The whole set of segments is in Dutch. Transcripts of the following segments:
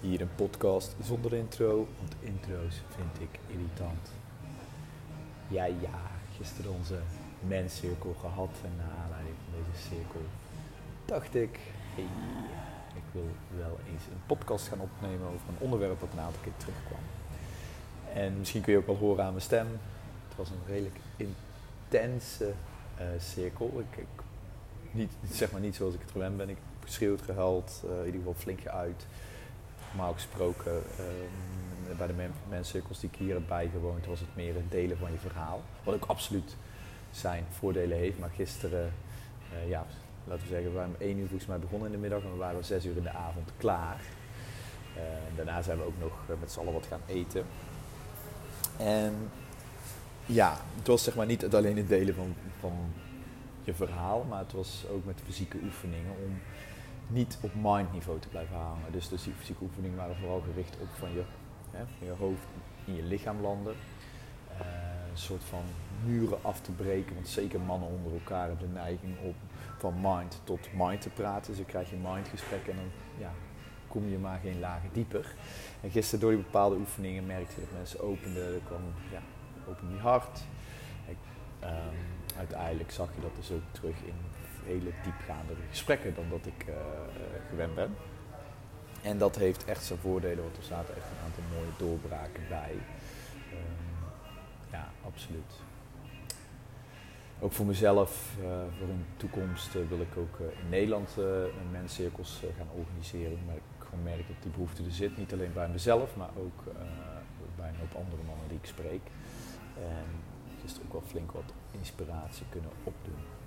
Hier een podcast zonder intro, want intro's vind ik irritant. Ja, ja, gisteren onze menscirkel gehad en naar aanleiding van deze cirkel dacht ik, hey, ik wil wel eens een podcast gaan opnemen over een onderwerp wat een aantal keer terugkwam. En misschien kun je ook wel horen aan mijn stem. Het was een redelijk intense uh, cirkel. Ik, niet, zeg maar niet zoals ik het gewend ben. Ik heb geschreeuwd, gehuild, uh, in ieder geval flink geuit normaal gesproken um, bij de men menscirkels die ik hier heb bijgewoond, was het meer het delen van je verhaal. Wat ook absoluut zijn voordelen heeft. Maar gisteren, uh, ja, laten we zeggen, we waren om 1 uur volgens mij begonnen in de middag en we waren om 6 uur in de avond klaar. Uh, daarna zijn we ook nog uh, met z'n allen wat gaan eten. En ja, het was zeg maar niet alleen het delen van, van je verhaal, maar het was ook met fysieke oefeningen om niet op mindniveau te blijven hangen. Dus, die fysieke oefeningen waren vooral gericht op van je, hè, van je hoofd in je lichaam landen. Uh, een soort van muren af te breken, want zeker mannen onder elkaar hebben de neiging om van mind tot mind te praten. Dus dan krijg je mindgesprekken en dan ja, kom je maar geen lagen dieper. En gisteren door die bepaalde oefeningen merkte je dat mensen openden, er kwam, ja, opende die hart. Um, uiteindelijk zag je dat dus ook terug in hele diepgaande gesprekken dan dat ik uh, gewend ben. En dat heeft echt zijn voordelen, want er zaten echt een aantal mooie doorbraken bij. Um, ja, absoluut. Ook voor mezelf, uh, voor een toekomst, uh, wil ik ook in Nederland menscirkels gaan organiseren. Maar ik merk dat die behoefte er zit. Niet alleen bij mezelf, maar ook bij een hoop andere mannen die ik spreek. En gisteren ook wel flink wat inspiratie kunnen opdoen.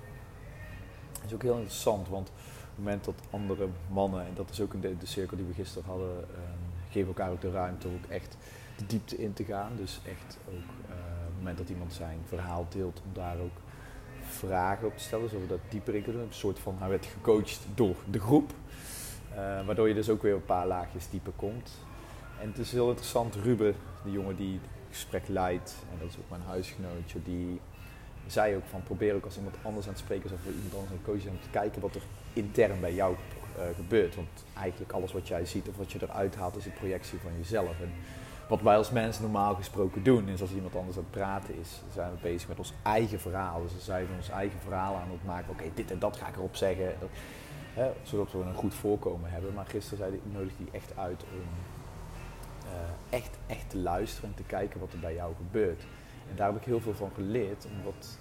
Dat is ook heel interessant, want op het moment dat andere mannen, en dat is ook de, de cirkel die we gisteren hadden, um, geven elkaar ook de ruimte om ook echt de diepte in te gaan. Dus echt ook uh, op het moment dat iemand zijn verhaal deelt, om daar ook vragen op te stellen, zodat we dat dieper in kunnen doen. Een soort van, hij werd gecoacht door de groep, uh, waardoor je dus ook weer een paar laagjes dieper komt. En het is heel interessant, Ruben, de jongen die het gesprek leidt, en dat is ook mijn huisgenootje, die zei ook van probeer ook als iemand anders aan het spreken is of iemand anders aan het coachen om te kijken wat er intern bij jou uh, gebeurt. Want eigenlijk alles wat jij ziet of wat je eruit haalt is een projectie van jezelf. En wat wij als mensen normaal gesproken doen is als iemand anders aan het praten is, zijn we bezig met ons eigen verhaal. Dus dan zijn ons eigen verhaal aan het maken. Oké, dit en dat ga ik erop zeggen. Dat, hè, zodat we een goed voorkomen hebben. Maar gisteren zei die, nodig die echt uit om uh, echt, echt te luisteren en te kijken wat er bij jou gebeurt. En daar heb ik heel veel van geleerd, omdat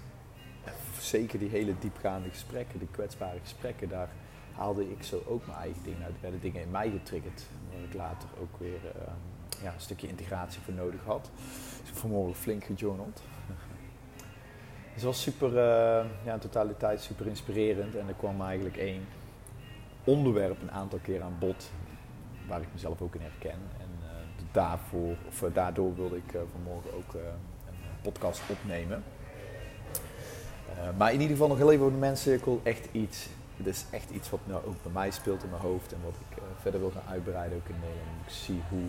zeker die hele diepgaande gesprekken, die kwetsbare gesprekken, daar haalde ik zo ook mijn eigen dingen uit. Er werden dingen in mij getriggerd, waar ik later ook weer uh, ja, een stukje integratie voor nodig had. Dus ik vanmorgen flink gejournald. Dus het was super, uh, ja, in totaliteit super inspirerend en er kwam eigenlijk één onderwerp een aantal keer aan bod waar ik mezelf ook in herken. En uh, daarvoor, of, daardoor wilde ik vanmorgen ook podcast opnemen. Uh, maar in ieder geval nog heel even over de menscirkel. Echt iets. Het is echt iets wat nou ook bij mij speelt in mijn hoofd. En wat ik uh, verder wil gaan uitbreiden ook in Nederland. Ik zie hoe,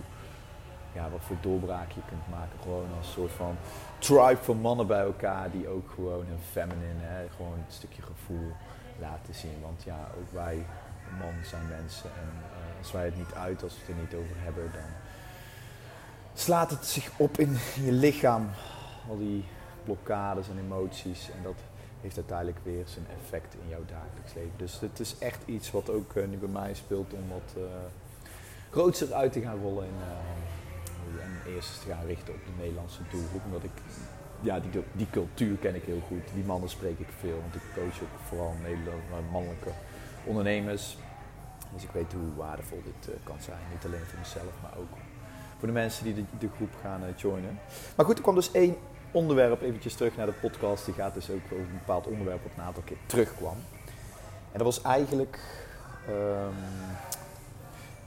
ja, wat voor doorbraak je kunt maken. Gewoon als soort van tribe van mannen bij elkaar. Die ook gewoon hun feminine, hè, gewoon een stukje gevoel laten zien. Want ja, ook wij mannen zijn mensen. En uh, als wij het niet uit, als we het er niet over hebben, dan slaat het zich op in je lichaam al die blokkades en emoties. En dat heeft uiteindelijk weer zijn effect in jouw dagelijks leven. Dus het is echt iets wat ook uh, nu bij mij speelt om wat uh, grootser uit te gaan rollen. Uh, en eerst te gaan richten op de Nederlandse doelgroep. Omdat ik, ja, die, die cultuur ken ik heel goed. Die mannen spreek ik veel. Want ik coach ook vooral Nederlandse mannelijke ondernemers. Dus ik weet hoe waardevol dit kan zijn. Niet alleen voor mezelf, maar ook voor de mensen die de groep gaan joinen. Maar goed, er kwam dus één onderwerp, eventjes terug naar de podcast, die gaat dus ook over een bepaald onderwerp wat een aantal keer terugkwam. En dat was eigenlijk um,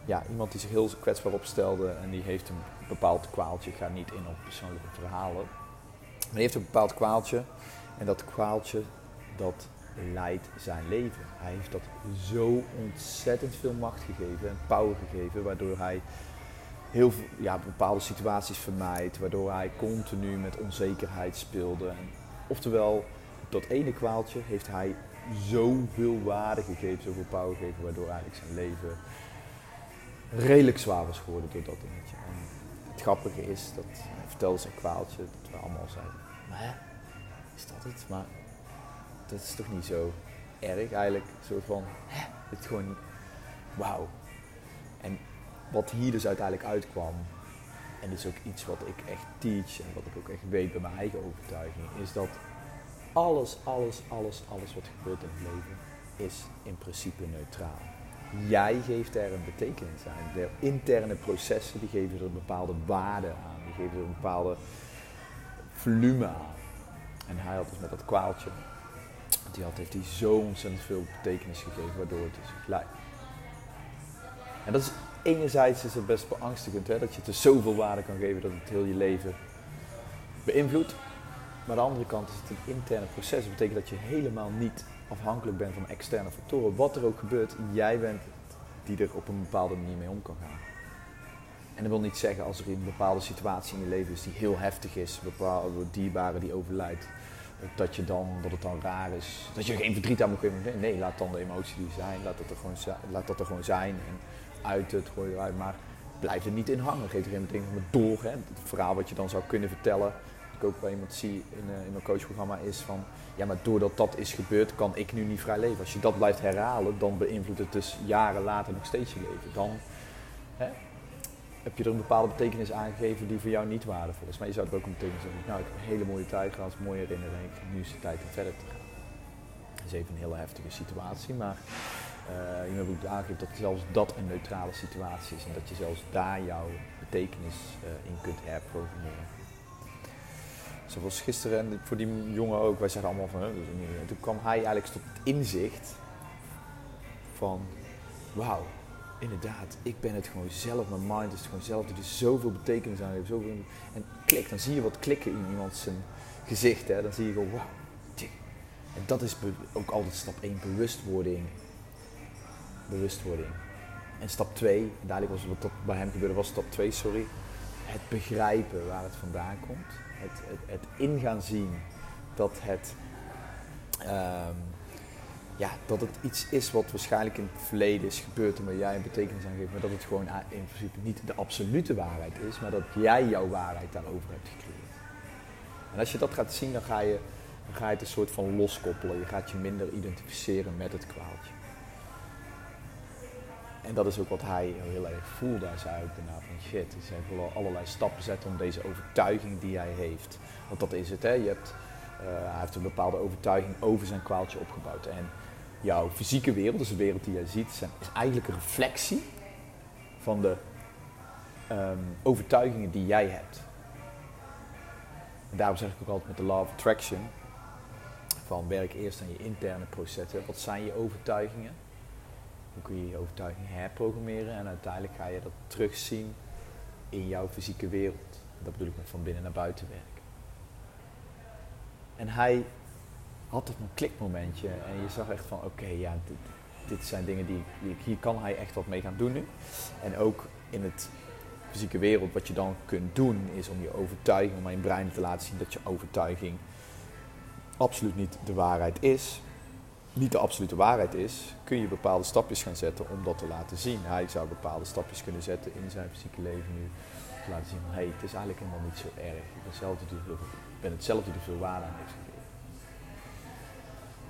ja, iemand die zich heel kwetsbaar opstelde en die heeft een bepaald kwaaltje. Ik ga niet in op persoonlijke verhalen. Maar die heeft een bepaald kwaaltje en dat kwaaltje dat leidt zijn leven. Hij heeft dat zo ontzettend veel macht gegeven en power gegeven, waardoor hij heel ja, bepaalde situaties vermijdt, waardoor hij continu met onzekerheid speelde. oftewel, dat ene kwaaltje heeft hij zoveel waarde gegeven, zoveel power gegeven, waardoor eigenlijk zijn leven redelijk zwaar was geworden door dat dingetje. En het grappige is, dat hij vertelde zijn kwaaltje, dat we allemaal zeiden, maar is dat het? Maar dat is toch niet zo erg eigenlijk. Een soort van, hè, het gewoon, wauw. Wat hier dus uiteindelijk uitkwam, en dit is ook iets wat ik echt teach en wat ik ook echt weet bij mijn eigen overtuiging, is dat alles, alles, alles, alles wat gebeurt in het leven is in principe neutraal. Jij geeft er een betekenis aan. De interne processen die geven er een bepaalde waarde aan. Die geven er een bepaalde volume aan. En hij had dus met dat kwaaltje, die had, heeft hij zo ontzettend veel betekenis gegeven, waardoor het is gelijk. En dat is enerzijds is het best beangstigend, hè, dat je het zoveel waarde kan geven dat het heel je leven beïnvloedt. Maar aan de andere kant is het een interne proces. Dat betekent dat je helemaal niet afhankelijk bent van externe factoren. Wat er ook gebeurt, jij bent die er op een bepaalde manier mee om kan gaan. En dat wil niet zeggen als er een bepaalde situatie in je leven is die heel heftig is, een bepaalde dierbare die overlijdt, dat, je dan, dat het dan raar is. Dat je geen verdriet aan moet geven. Nee, nee, laat dan de emotie die zijn, laat dat er gewoon, laat dat er gewoon zijn. En uit het, gooi eruit. Maar blijf er niet in hangen. Geef er meteen door. Hè. Het verhaal wat je dan zou kunnen vertellen ik ook bij iemand zie in, uh, in mijn coachprogramma is van, ja maar doordat dat is gebeurd kan ik nu niet vrij leven. Als je dat blijft herhalen, dan beïnvloedt het dus jaren later nog steeds je leven. Dan hè, heb je er een bepaalde betekenis aangegeven die voor jou niet waardevol is. Maar je zou er ook een betekenis hebben. Nou, ik heb een hele mooie tijd gehad, mooie herinnering. Nu is het tijd om verder te gaan. Dat is even een hele heftige situatie, maar je hebt ook aangegeven dat zelfs dat een neutrale situatie is en dat je zelfs daar jouw betekenis uh, in kunt herprogrammeren. Zoals gisteren en voor die jongen ook, wij zeiden allemaal van, hè, toen kwam hij eigenlijk tot het inzicht van, wauw, inderdaad, ik ben het gewoon zelf, mijn mind is het gewoon zelf, er zoveel betekenis aan heeft, zoveel, en klik, dan zie je wat klikken in iemand zijn gezicht, hè, dan zie je gewoon, wauw, en dat is ook altijd stap 1, bewustwording. Bewustwording. En stap 2, dadelijk was wat bij hem gebeurde, was stap 2, sorry, het begrijpen waar het vandaan komt het, het, het ingaan zien dat het, um, ja, dat het iets is wat waarschijnlijk in het verleden is gebeurd en waar jij een betekenis aan geeft, maar dat het gewoon in principe niet de absolute waarheid is, maar dat jij jouw waarheid daarover hebt gecreëerd. En als je dat gaat zien, dan ga je, dan ga je het een soort van loskoppelen. Je gaat je minder identificeren met het kwaaltje. En dat is ook wat hij heel erg voelde. Hij zei ook daarna van shit, dus hij heeft allerlei stappen zetten om deze overtuiging die hij heeft. Want dat is het, hè. Je hebt, uh, hij heeft een bepaalde overtuiging over zijn kwaaltje opgebouwd. En jouw fysieke wereld, dus de wereld die jij ziet, is eigenlijk een reflectie van de um, overtuigingen die jij hebt. Daarom zeg ik ook altijd met de Law of Attraction, van werk eerst aan je interne processen. Wat zijn je overtuigingen? Dan kun je je overtuiging herprogrammeren en uiteindelijk ga je dat terugzien in jouw fysieke wereld. Dat bedoel ik met van binnen naar buiten werken. En hij had toch een klikmomentje en je zag echt van oké, ja, dit, dit, zijn dingen die, die, hier kan hij echt wat mee gaan doen nu. En ook in het fysieke wereld, wat je dan kunt doen, is om je overtuiging, om aan je brein te laten zien dat je overtuiging absoluut niet de waarheid is niet de absolute waarheid is, kun je bepaalde stapjes gaan zetten om dat te laten zien. Hij zou bepaalde stapjes kunnen zetten in zijn fysieke leven nu. Te laten zien van hé, hey, het is eigenlijk helemaal niet zo erg. Ik ben, zelf die veel, ben hetzelfde die er veel waarde aan heeft gegeven.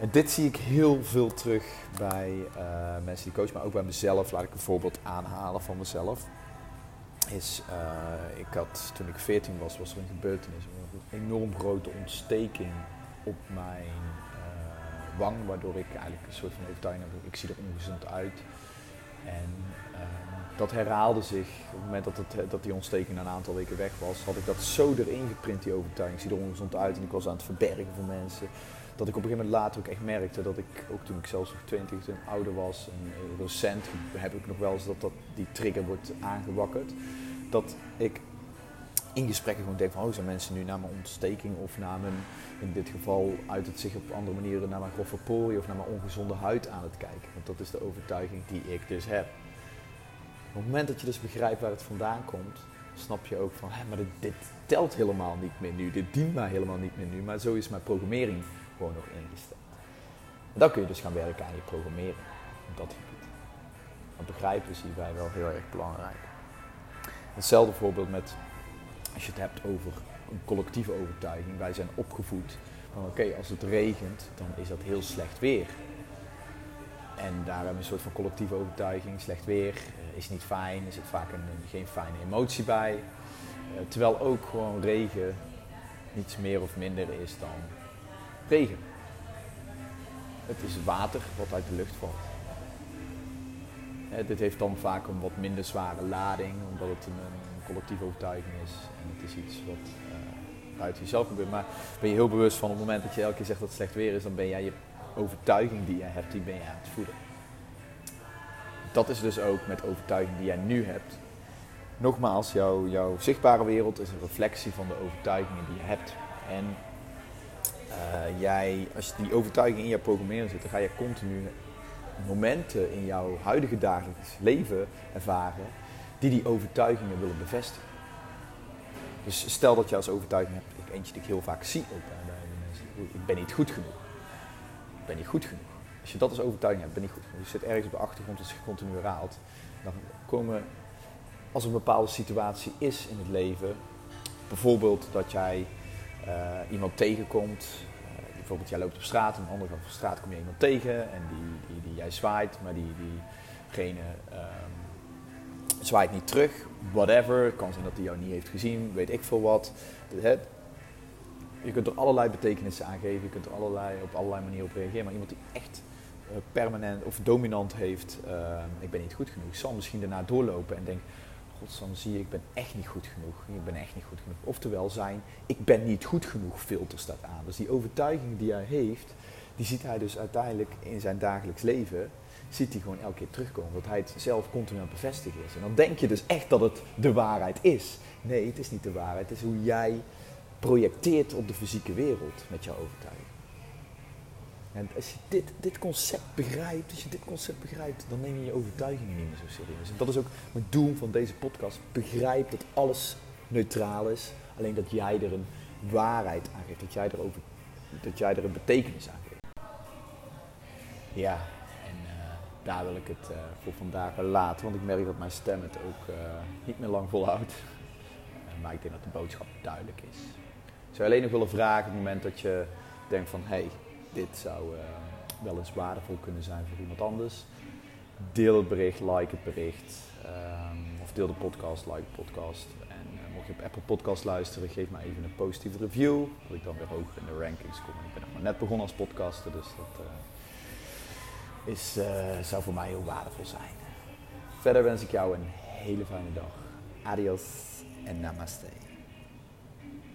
En dit zie ik heel veel terug bij uh, mensen die coachen, maar ook bij mezelf. Laat ik een voorbeeld aanhalen van mezelf. Is, uh, ik had, toen ik 14 was, was er een gebeurtenis. Een enorm grote ontsteking op mijn wang, waardoor ik eigenlijk een soort van overtuiging heb, ik zie er ongezond uit. En ehm, dat herhaalde zich. Op het moment dat, het, dat die ontsteking een aantal weken weg was, had ik dat zo erin geprint, die overtuiging. Ik zie er ongezond uit en ik was aan het verbergen voor mensen. Dat ik op een gegeven moment later ook echt merkte dat ik, ook toen ik zelfs nog 20 en ouder was, en eh, recent heb ik nog wel eens dat, dat die trigger wordt aangewakkerd. Dat ik in gesprekken gewoon denk van, oh, zijn mensen nu naar mijn ontsteking of naar mijn, in dit geval uit het zich op andere manieren naar mijn grove poriën of naar mijn ongezonde huid aan het kijken. Want dat is de overtuiging die ik dus heb. Op het moment dat je dus begrijpt waar het vandaan komt, snap je ook van, hé, maar dit, dit, telt helemaal niet meer nu, dit dient mij helemaal niet meer nu, maar zo is mijn programmering gewoon nog ingesteld. En dan kun je dus gaan werken aan je programmeren op dat gebied. Maar begrijpen is hierbij wel heel erg belangrijk. Hetzelfde voorbeeld met, als je het hebt over een collectieve overtuiging. Wij zijn opgevoed van oké, als het regent, dan is dat heel slecht weer. En daar hebben we een soort van collectieve overtuiging. Slecht weer uh, is niet fijn, er zit vaak een, geen fijne emotie bij. Uh, terwijl ook gewoon regen niets meer of minder is dan regen. Het is water wat uit de lucht valt. dit heeft dan vaak een wat minder zware lading, omdat het een collectieve overtuiging is. En het is iets wat uh, uit jezelf gebeurt. Maar ben je heel bewust van op het moment dat je elke keer zegt dat het slecht weer is, dan ben jij je overtuiging die je hebt, die ben je aan het voeden. Dat is dus ook met overtuiging die jij nu hebt. Nogmaals, jouw, jouw zichtbare wereld is een reflectie van de overtuigingen die je hebt. En uh, jij, als die overtuiging in jouw programmering zit, dan ga je continu momenten in jouw huidige dagelijks leven ervaren die die overtuigingen willen bevestigen. Dus stel dat je als overtuiging hebt, ik eentje die ik heel vaak zie ook bij mensen, ik ben niet goed genoeg ben niet goed genoeg. Als je dat als overtuiging hebt, ben niet goed genoeg. Je zit ergens op de achtergrond dat zich continu herhaalt. Dan komen, als er een bepaalde situatie is in het leven, bijvoorbeeld dat jij uh, iemand tegenkomt, uh, bijvoorbeeld jij loopt op straat, en aan de andere kant van de straat kom je iemand tegen en die, die, die jij zwaait, maar die, diegene um, zwaait niet terug, whatever. Het kan zijn dat hij jou niet heeft gezien, weet ik veel wat. Je kunt er allerlei betekenissen aan geven, je kunt er allerlei, op allerlei manieren op reageren. Maar iemand die echt uh, permanent of dominant heeft, uh, ik ben niet goed genoeg, zal misschien daarna doorlopen en denkt, godsam zie je, ik ben echt niet goed genoeg, ik ben echt niet goed genoeg. Oftewel zijn, ik ben niet goed genoeg filter staat aan. Dus die overtuiging die hij heeft, die ziet hij dus uiteindelijk in zijn dagelijks leven, ziet hij gewoon elke keer terugkomen. Dat hij het zelf continu aan bevestigen is. En dan denk je dus echt dat het de waarheid is. Nee, het is niet de waarheid, het is hoe jij projecteert op de fysieke wereld met jouw overtuiging. En als je dit, dit concept begrijpt, als je dit concept begrijpt, dan neem je je overtuigingen niet meer zo serieus. En dat is ook mijn doel van deze podcast. Begrijp dat alles neutraal is, alleen dat jij er een waarheid aan geeft, dat jij er, over, dat jij er een betekenis aan geeft. Ja, daar wil ik het uh, voor vandaag laten, want ik merk dat mijn stem het ook uh, niet meer lang volhoudt. maar ik denk dat de boodschap duidelijk is zou alleen nog willen vragen op het moment dat je denkt van hé, hey, dit zou wel eens waardevol kunnen zijn voor iemand anders. Deel het bericht, like het bericht. Um, of deel de podcast, like de podcast. En mocht je op Apple Podcast luisteren, geef mij even een positieve review. Dat ik dan weer hoger in de rankings kom. Ik ben nog maar net begonnen als podcaster, dus dat is, zou voor mij heel waardevol zijn. Verder wens ik jou een hele fijne dag. Adios en namaste.